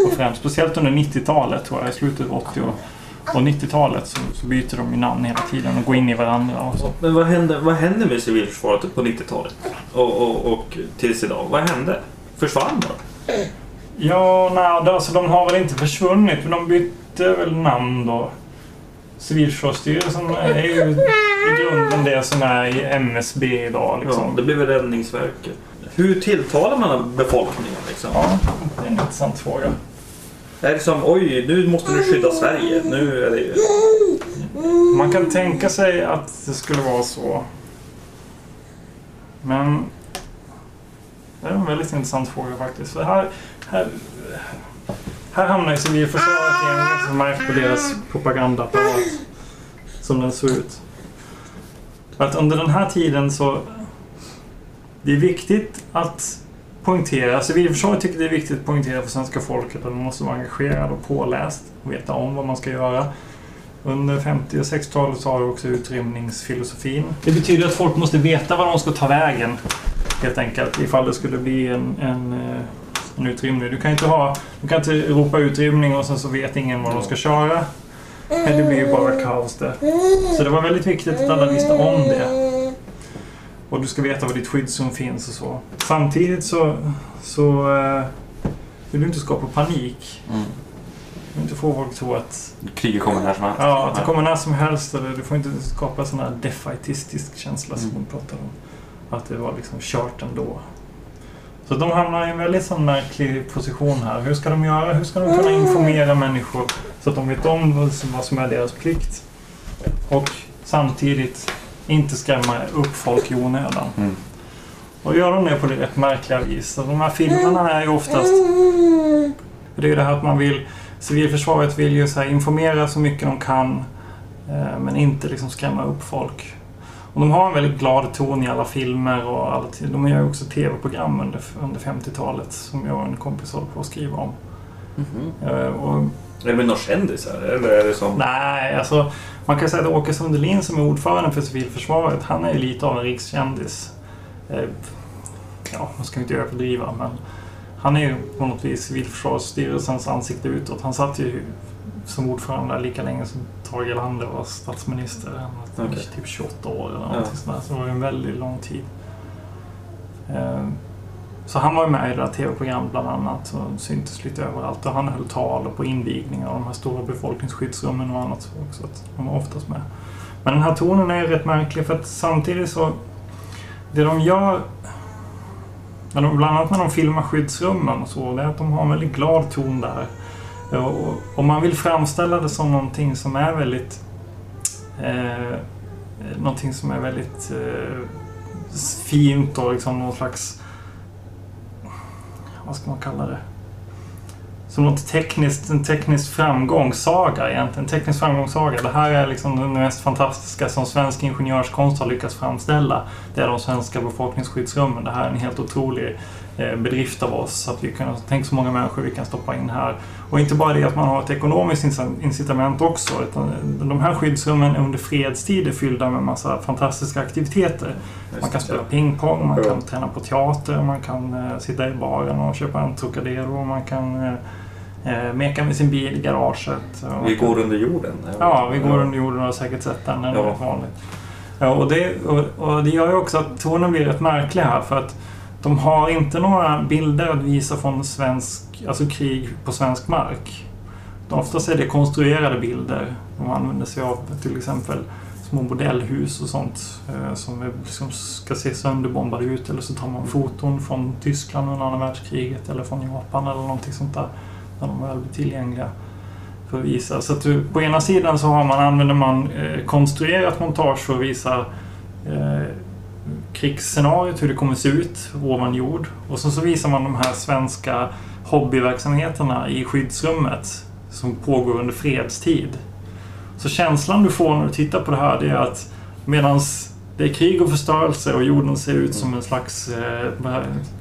Och främst, speciellt under 90-talet tror jag, i slutet av 80 och, och 90-talet så, så byter de ju namn hela tiden och går in i varandra och så. Men vad hände, vad hände med civilförsvaret på 90-talet? Och, och, och tills idag? Vad hände? Försvann de? Ja, nej, alltså de har väl inte försvunnit, men de bytte väl namn då. Civilförsvarsstyrelsen är ju i grunden det som är i MSB idag. Ja, Liksom. det blev Räddningsverket. Hur tilltalar man befolkningen liksom? Ja, det är en intressant fråga. Är det som oj, nu måste du skydda Sverige. Nu är det ju... Man kan tänka sig att det skulle vara så. Men det är en väldigt intressant fråga faktiskt. För här, här, här hamnar ju civilförsvaret i en ganska märkt på deras propagandaapparat. Som den såg ut. För att under den här tiden så... Det är viktigt att poängtera, alltså civilförsvaret tycker det är viktigt att poängtera för svenska folket att man måste vara engagerad och påläst och veta om vad man ska göra. Under 50 och 60-talet så har vi också utrymningsfilosofin. Det betyder att folk måste veta var de ska ta vägen. Helt enkelt, ifall det skulle bli en, en, eh, en utrymning. Du kan inte, ha, du kan inte ropa utrymning och sen så vet ingen var de ska köra. Men det blir ju bara kaos där. Så det var väldigt viktigt att alla visste om det. Och du ska veta var ditt skyddsrum finns och så. Samtidigt så, så eh, vill du inte skapa panik. Mm. Du vill inte få folk att tro att Kriget kommer när som helst. Ja, att det kommer när som helst. Eller du får inte skapa sån här defaitistisk känsla som Mm. de pratar om. Att det var liksom kört ändå. Så de hamnar i en väldigt sån märklig position här. Hur ska de göra? Hur ska de kunna informera människor så att de vet om vad som- vad som är deras plikt? Och samtidigt inte skrämma upp folk i onödan. Mm. Och gör de det på det rätt märkliga vis. Så de här filmerna är ju oftast... Det är ju det här att man vill civilförsvaret vill ju så här, informera så mycket de kan eh, men inte liksom skrämma upp folk. Och de har en väldigt glad ton i alla filmer och alla, de gör ju också tv-program under, under 50-talet som jag och en kompis håller på att skriva om. Eh, och Är det med några kändisar? Eller är det som... Nej, alltså man kan säga att Åke Sundelin som är ordförande för civilförsvaret, han är lite av en rikskändis. Eh, Ja, man ska inte överdriva, men han är ju på något vis civilförsvarsstyrelsens ansikte utåt. Han satt ju som ordförande lika länge som Tage Erlander var statsminister. Han var Okej. typ 28 år eller Ja. någonting sånt där. Så det var ju en väldigt lång tid. Så han var med i det där tv-programmet bland annat och syntes lite överallt. Och han höll tal på invigningar av de här stora befolkningsskyddsrummen och annat också. Att han var oftast med. Men den här tonen är rätt märklig för att samtidigt så... Det de gör... när de- Bland annat när de filmar skyddsrummen och så, det är att de har en väldigt glad ton där. Och, och man vill framställa det som någonting som är väldigt... Eh, någonting som är väldigt eh, fint och liksom någon slags... Vad ska man kalla det? Som något tekniskt, en teknisk framgångssaga egentligen. En teknisk framgångssaga. Det här är liksom det mest fantastiska som svensk ingenjörskonst har lyckats framställa. Det är de svenska befolkningsskyddsrummen. Det här är en helt otrolig eh, bedrift av oss. Att vi kan, tänk så många människor vi kan stoppa in här. Och inte bara det att man har ett ekonomiskt inci- incitament också. Utan de här skyddsrummen under fredstid är fyllda med massa fantastiska aktiviteter. Man kan spela pingpong, man kan träna på teater, man kan eh, sitta i baren och köpa en Trocadero, man kan eh, eh, meka med sin bil i garaget. Vi går under jorden. Ja, vi går under jorden och har säkert sett den. Den är Ja. vanligt. Ja, och, det, och, och det gör ju också att tonen blir rätt märklig här för att de har inte några bilder att visa från svensk, alltså krig på svensk mark. Oftast är det konstruerade bilder. De använder sig av till exempel små modellhus och sånt eh, som är, liksom ska se sönderbombade ut eller så tar man foton från Tyskland under andra världskriget eller från Japan eller någonting sånt där. När de väl blir tillgängliga för att visa. Så att du, på ena sidan så har man, använder man eh, konstruerat montage för att visa eh, krigsscenariot, hur det kommer se ut ovan jord. Och så, så visar man de här svenska hobbyverksamheterna i skyddsrummet som pågår under fredstid. Så känslan du får när du tittar på det här det är att medan det är krig och förstörelse och jorden ser ut som en slags eh,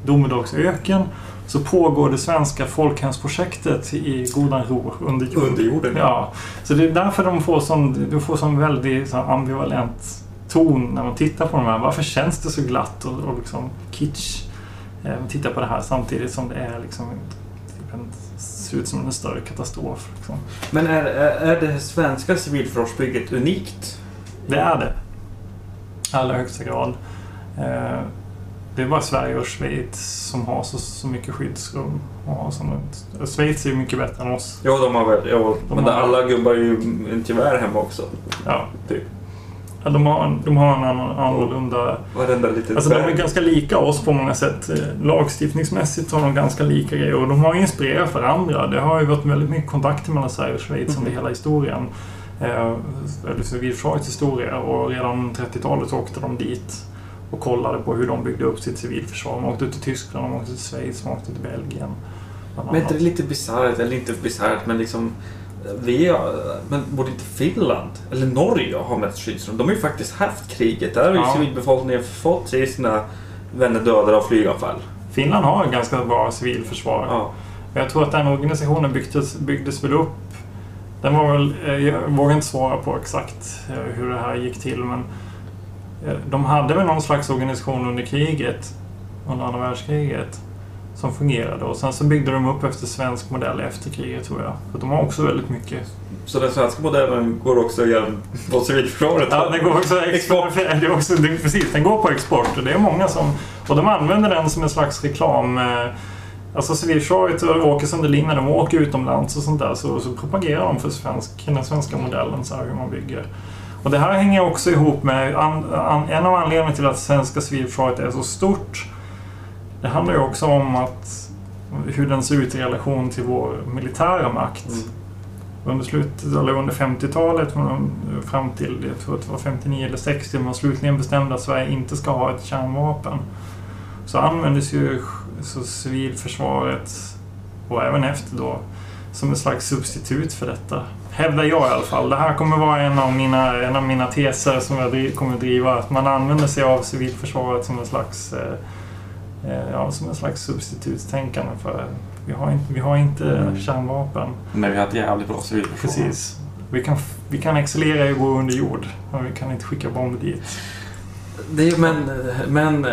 domedagsöken så pågår det svenska folkhemsprojektet i godan ro under jord. Under jorden. Ja, så det är därför de får sån, du får sån väldigt så ambivalent ton när man tittar på de här. Varför känns det så glatt och, och liksom kitsch? Eh, man tittar på det här samtidigt som det är liksom typ en, ser ut som en större katastrof. Liksom. Men är, är, det svenska civilförsvarsbygget unikt? Det är det. I allra högsta grad. Eh, det är bara Sverige och Schweiz som har så, så mycket skyddsrum. Och har såna, Schweiz är ju mycket bättre än oss. Ja, de har väl... Ja, De men har- alla gubbar är ju en gevär hemma också. Ja. Typ. De, har, de har en annan, annorlunda... Varenda litet Alltså de är ganska lika oss på många sätt. Eh, Lagstiftningsmässigt har de ganska lika grejer och de har inspirerat varandra. Det har ju varit väldigt mycket kontakter mellan Sverige och Schweiz under hela historien. Eh, Eller civilförsvarets historia och redan 30-talet så åkte de dit och kollade på hur de byggde upp sitt civilförsvar. De åkte till Tyskland, de åkte till Schweiz, de åkte till Belgien. Men är det lite bisarrt, eller inte bisarrt, men liksom... Vi men borde inte Finland eller Norge ha mest skyddsrum? De har ju faktiskt haft kriget. Där har ju Ja. civilbefolkningen fått se sina vänner dödade av flyganfall. Finland har ett ganska bra civilförsvar. Ja. Jag tror att den organisationen byggdes, byggdes väl upp. Den var väl, eh, jag vågar inte svara på exakt eh, hur det här gick till men eh, de hade väl någon slags organisation under kriget, under andra världskriget, som fungerade och sen så byggde de upp efter svensk modell efter kriget tror jag. För de har också väldigt mycket. Så den svenska modellen går också igen på civilförsvaret? Ja, den går också export. Det är också, det, precis, den går på export och det är många som, och de använder den som en slags reklam eh, Alltså civilförsvaret och Åke Sundelin när de åker utomlands och sånt där så, så propagerar de för svensk, den svenska modellen, så här hur man bygger. Och det här hänger också ihop med an, an, en av anledningarna till att svenska civilförsvaret är så stort. Det handlar ju också om att hur den ser ut i relation till vår militära makt. Mm. Under slutet, eller under 50-talet men fram till, jag tror att det var 59 eller 60, man slutligen bestämde att Sverige inte ska ha ett kärnvapen. Så användes ju så civilförsvaret och även efter då som ett slags substitut för detta. Hävdar jag i alla fall. Det här kommer vara en av mina, en av mina teser som jag driv, kommer driva. Att man använder sig av civilförsvaret som en slags, eh, ja, som en slags substitutstänkande. För vi har inte, vi har inte Mm. kärnvapen. Men vi har ett jävligt bra civilförsvar. Precis. Vi kan, vi kan excellera i att gå under jord. Men vi kan inte skicka bomber dit. Det är, men, men... eh,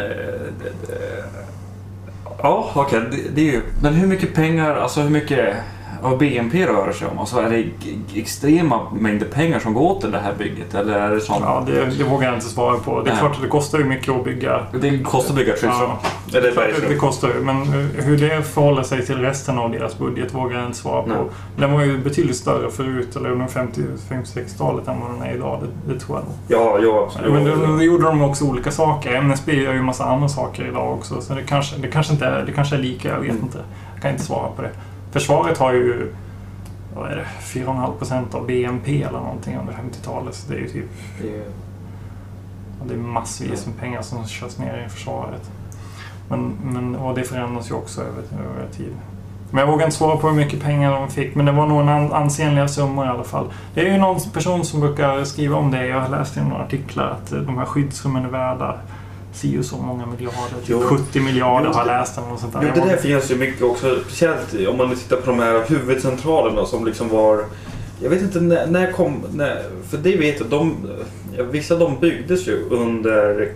Ja, okej. det, det är ju... Men hur mycket pengar, alltså hur mycket av BNP rör det sig om? Alltså är det extrema mängder pengar som går till det här bygget? Eller är det som... Ja, det, det vågar jag inte svara på. Det är Nej. klart att det kostar ju mycket att bygga. Det kostar att bygga ett skyddsrum. Ja, bergrum. det kostar ju. Men hur det förhåller sig till resten av deras budget vågar jag inte svara på. Nej. Den var ju betydligt större förut, eller under 50 50-60-talet, än vad den är idag. Det, det tror jag nog. Ja, ja, absolut. Men då, då gjorde de också olika saker. MSB gör ju massa andra saker idag också. Så det kanske, det kanske, inte är, det kanske är lika, jag vet Mm. inte. Jag kan inte svara på det. Försvaret har ju vad är det, 4,5 procent av BNP eller någonting under 50-talet. Så det är ju typ Det är- det är massvis med pengar som körs ner i försvaret. Men, men, och det förändras ju också över, över tid. Men jag vågar inte svara på hur mycket pengar de fick, men det var nog en an- ansenliga summor i alla fall. Det är ju någon person som brukar skriva om det. Jag har läst i några artiklar att eh, de här skyddsrummen är värda si och så många miljarder. Typ Jo. 70 miljarder Jo, har läst eller något sånt där. Jo, det där finns ju mycket också. Speciellt om man tittar på de här huvudcentralerna som liksom var... Jag vet inte när, när kom... När, för det vet jag, de... Vissa av dem byggdes ju under...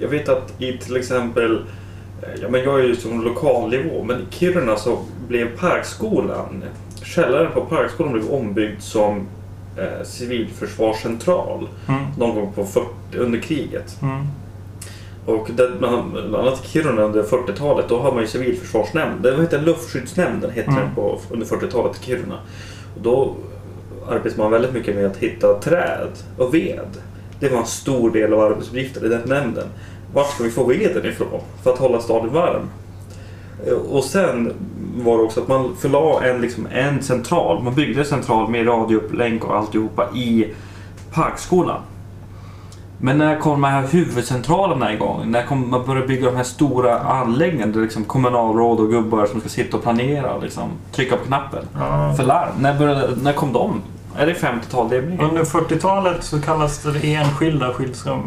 Jag vet att i till exempel... Ja, men jag är ju som lokalnivå, men i Kiruna så blev Parkskolan... Källaren på Parkskolan blev ombyggd som eh, civilförsvarscentral Mm, någon gång på 40, under kriget. mm, Och det, bland annat i Kiruna under 40-talet, då har man ju civilförsvarsnämnd. Det heter luftskyddsnämnden heter Mm. den på, under 40-talet i Kiruna. Och då arbetar man väldigt mycket med att hitta träd och ved. Det var en stor del av arbetsuppgiften i den nämnden. Vart ska vi få veden ifrån för att hålla staden varm? Och sen var det också att man förlade en, liksom, en central. Man byggde en central med radioupplägg och alltihopa i Parkskolan. Men när kom de här huvudcentralerna igång? När kom man började bygga de här stora anläggningarna där liksom kommunalråd och gubbar som ska sitta och planera och liksom trycka på knappen? ja. För larm. När, började, när kom de? Är det 50-tal det blir? Under 40-talet så kallas det enskilda skyddsrum.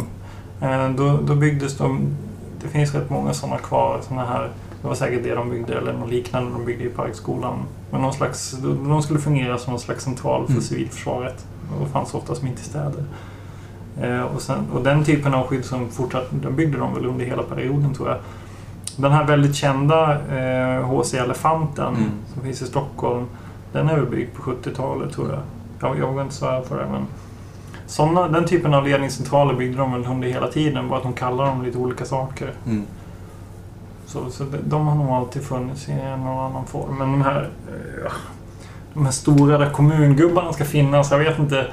Eh, Då, då byggdes de... Det finns rätt många sådana kvar. Såna här, det var säkert det de byggde, eller något liknande de byggde i Parkskolan. Men någon slags, de skulle fungera som någon slags central för Mm. civilförsvaret. Och fanns oftast mitt i städer. Eh, Och, sen, och den typen av skyddsrum fortsatte, den byggde de väl under hela perioden tror jag. Den här väldigt kända eh, H.C. Elefanten Mm. som finns i Stockholm. Den är väl byggd på 70-talet tror jag. Jag, jag vågar inte svära på det men såna, den typen av ledningscentraler byggde de väl under hela tiden bara att de kallar dem lite olika saker. Mm. Så, så de, de har nog alltid funnits i en eller annan form. Men de här, eh, de här stora där kommungubbarna ska finnas, jag vet inte.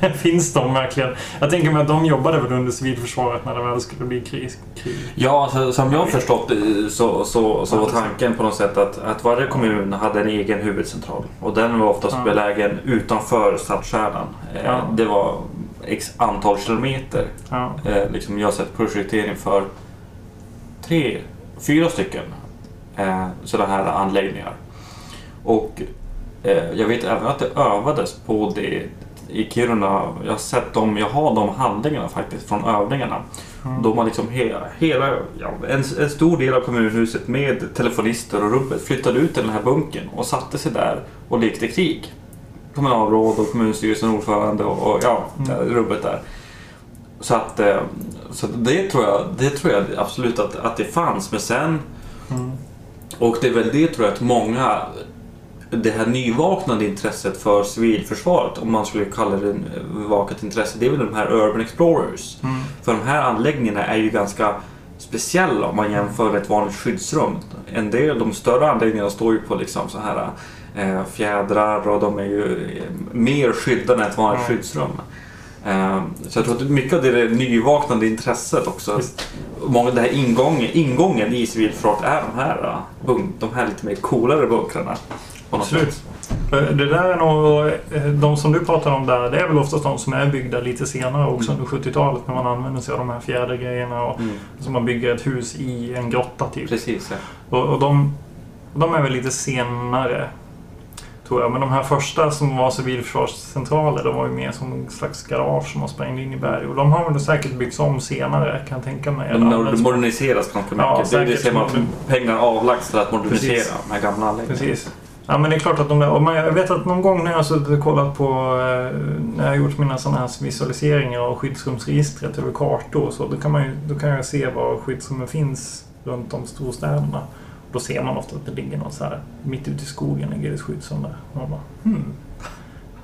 Finns de verkligen? Jag tänker mig att de jobbade väl under civilförsvaret när det väl skulle bli krig. krig. Ja, alltså, som jag förstått det så, så, så var tanken på något sätt att, att varje kommun hade en egen huvudcentral. Och den var oftast Ja. belägen utanför stadskärnan. Eh, Ja. Det var x antal kilometer. Ja. Eh, liksom jag har sett projektering för tre, fyra stycken eh, sådana här anläggningar. Och eh, jag vet även att det övades på det i Kiruna. Jag har sett dem, jag har de handlingarna faktiskt från övningarna. Mm. Då man liksom hela, hela ja, en, en stor del av kommunhuset med telefonister och rubbet flyttade ut till den här bunkern och satte sig där och lekte krig. Kommunalråd och kommunstyrelsen ordförande och, och ja, Mm. rubbet där. Så att eh, så det tror jag, det tror jag absolut att, att det fanns. Men sen, Mm. och det är väl det tror jag att många det här nyvaknande intresset för civilförsvaret, om man skulle kalla det en vakat intresse, det är väl de här Urban Explorers. Mm. För de här anläggningarna är ju ganska speciella om man jämför med ett vanligt skyddsrum. En del av de större anläggningarna står ju på liksom så här eh, fjädrar och de är ju eh, mer skyddade än ett vanligt Ja. skyddsrum. Eh, så jag tror att mycket av det är nyvaknande intresset också. Många, det här ingången, ingången i civilförsvaret är de här, eh, de här lite mer coolare bunkrarna. Absolut. Det där är nog, eh, de som du pratar om där, det är väl oftast de som är byggda lite senare också Mm. under 70-talet när man använder sig av de här fjädergrejerna och Mm, så man bygger ett hus i en grotta typ. precis, ja. Och, och de, De är väl lite senare. Tror jag. Men de här första som var civilförsvarscentraler, de var ju mer som en slags garage som man sprängde in i berg. Och de har väl säkert byggts om senare, kan jag tänka mig. De moderniseras ganska mycket. Ja, det det ser man att pengar avlagts till att modernisera Precis. de här gamla anläggningarna. Precis. Ja men det är klart att de där, och man, jag vet att någon gång när jag suttit och kollat på, eh, när jag har gjort mina sådana här visualiseringar av skyddsrumsregistret över kartor och så, då kan, man ju, då kan jag se var skyddsrummen finns runt om storstäderna. Då ser man ofta att det ligger något så här, mitt ute i skogen ligger det skyddsrum där. Och man bara, hmm.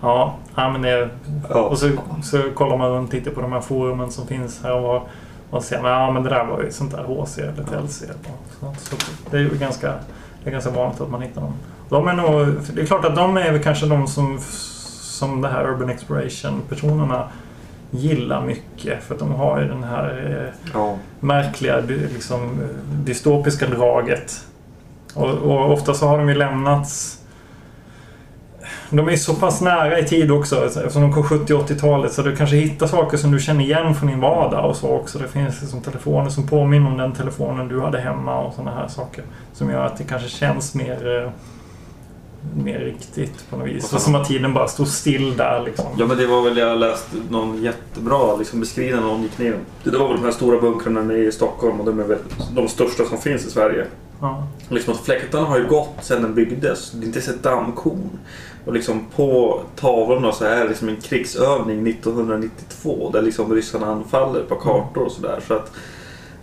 Ja, ja men det, och så, så kollar man runt lite på de här forumen som finns här och var, och ser man, ja men det där var ju sånt där HC eller TLC. eller något. Så det är ju ganska, det är ganska vanligt att man hittar dem. De är nog, för det är klart att de är väl kanske de som, som det här Urban Exploration-personerna gillar mycket. För att de har ju den här eh, Ja. märkliga dy- liksom, eh, dystopiska draget. Och, och ofta så har de ju lämnats... De är så pass nära i tid också eftersom de kom 70 och 80-talet så du kanske hittar saker som du känner igen från din vardag och så också. Det finns liksom telefoner som påminner om den telefonen du hade hemma och sådana här saker. Som gör att det kanske känns mer, eh, mer riktigt på något vis. Så- Och som att tiden bara stod still där liksom. Ja men det var väl, jag läste någon jättebra liksom, beskrivning gick ner. Det var väl de här stora bunkrarna nere i Stockholm och de är väl de största som finns i Sverige. Ja. Liksom att fläktarna har ju gått sedan den byggdes. Det är inte ett dammkorn. Och liksom på tavlorna så är det liksom en krigsövning 1992 där liksom ryssarna anfaller på kartor och sådär. Så att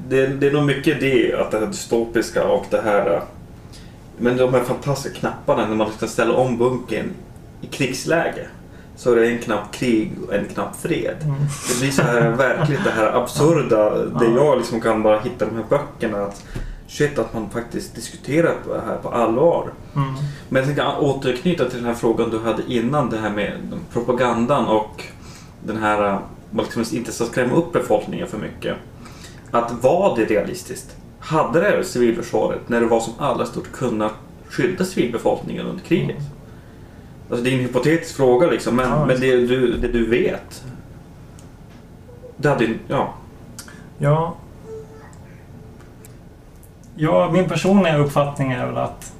det, det är nog mycket det, att det här dystopiska och det här... Men de här fantastiska knapparna när man ska ställa om bunkern i krigsläge. Så är det en knapp krig och en knapp fred. Mm. Det blir så här verkligt det här absurda. Det Ja. jag liksom kan bara hitta de här böckerna. Att shit att man faktiskt diskuterar det här på allvar. Mm. Men jag tänkte återknyta till den här frågan du hade innan. Det här med propagandan och den här man liksom inte ska skrämma upp befolkningen för mycket. Att var det realistiskt? Hade det här civilförsvaret när det var som allra stort kunnat skydda civilbefolkningen under kriget? Alltså det är en hypotetisk fråga liksom, men, Ja, men det, du, det du vet. Det hade ja. Ja. Ja, min personliga uppfattning är väl att...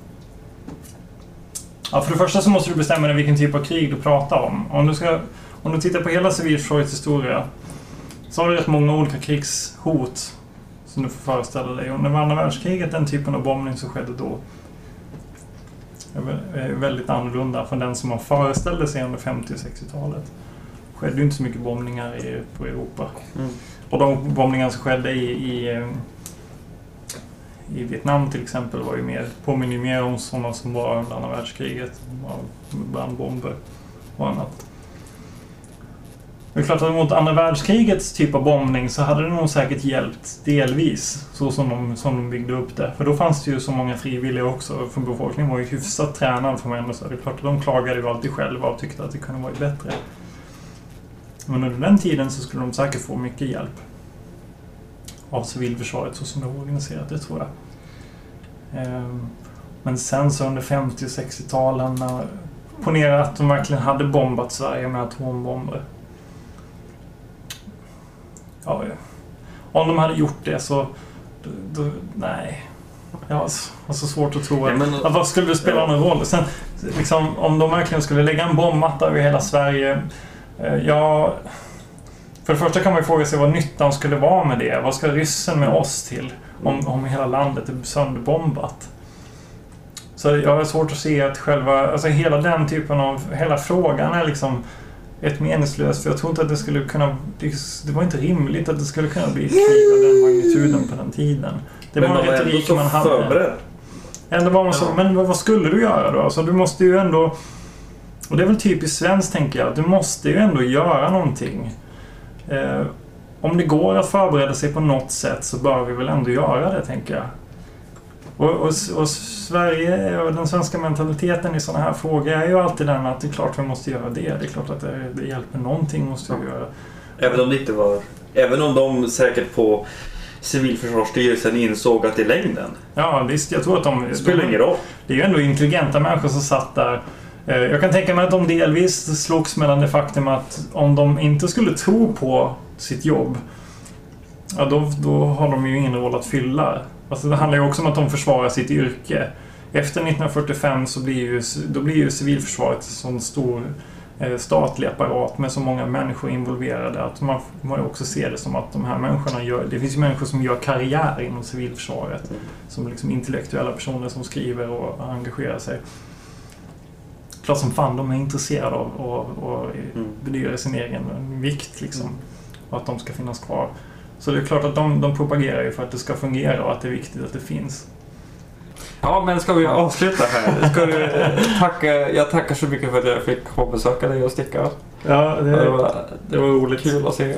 Ja, för det första så måste du bestämma dig vilken typ av krig du pratar om. Om du, ska, om du tittar på hela civilförsvarets historia så har du rätt många olika krigshot som du får föreställa dig. Och under andra världskriget, den typen av bombning som skedde då är vä- är väldigt annorlunda från den som man föreställde sig under 50 och 60-talet. Det skedde ju inte så mycket bombningar i, på Europa. Mm. Och de bombningar som skedde i, i, eh, i Vietnam till exempel var ju mer, påminner mer om sådana som var under andra världskriget. Brandbomber och annat. Det är klart att mot andra världskrigets typ av bombning så hade det nog säkert hjälpt delvis. Så som de, som de byggde upp det. För då fanns det ju så många frivilliga också. För befolkningen var ju hyfsat tränad för säga. Det är klart att de klagade ju alltid själva och tyckte att det kunde varit bättre. Men under den tiden så skulle de säkert få mycket hjälp av civilförsvaret så som det var organiserat, det tror jag. Ehm, men sen så under 50 och 60-talen, ponera att de verkligen hade bombat Sverige med atombomber. Ja, ja. om de hade gjort det så... Då, nej. Jag har så, svårt att tro att... Ja, men- Ja, vad skulle det spela någon roll? Sen, liksom, om de verkligen skulle lägga en bombmatta över hela Sverige. Eh, ja... För det första kan man ju fråga sig vad nyttan skulle vara med det. Vad ska ryssen med oss till? Om, om hela landet är sönderbombat. Så jag har svårt att se att själva, alltså hela den typen av, hela frågan är liksom ett meningslöst. För jag tror inte att det skulle kunna, det, var inte rimligt att det skulle kunna bli ett krig av den magnituden på den tiden. Det men var en ändå retorik man hade. förberedd. Ändå var man så, men vad vad skulle du göra då? Alltså du måste ju ändå... Och det är väl typiskt svenskt tänker jag. Du måste ju ändå göra någonting. Eh, om det går att förbereda sig på något sätt så bör vi väl ändå göra det, tänker jag. Och, och, och Sverige och den svenska mentaliteten i sådana här frågor är ju alltid den att det är klart vi måste göra det. Det är klart att det, det hjälper någonting måste vi göra. Även om det inte var... Även om de säkert på Civilförsvarsstyrelsen insåg att i längden, Ja, visst. Jag tror att de... det spelar ingen roll. Det är ju ändå intelligenta människor som satt där. Eh, Jag kan tänka mig att de delvis slogs mellan det faktum att om de inte skulle tro på sitt jobb, ja då, då har de ju ingen roll att fylla. Alltså det handlar ju också om att de försvarar sitt yrke. efter 1945 så blir ju, då blir ju civilförsvaret en sån stor eh, statlig apparat med så många människor involverade att man man också ser det som att de här människorna gör... Det finns ju människor som gör karriär inom civilförsvaret. Som liksom intellektuella personer som skriver och engagerar sig. Klart som fan de är intresserade av att och, Mm. bedyra sin egen vikt liksom. Och att de ska finnas kvar. Så det är klart att de, de propagerar ju för att det ska fungera och att det är viktigt att det finns. Ja, men ska vi avsluta här? Ska du tacka, jag tackar så mycket för att jag fick besöka dig och sticka. Ja, Det var, det var roligt. kul att se.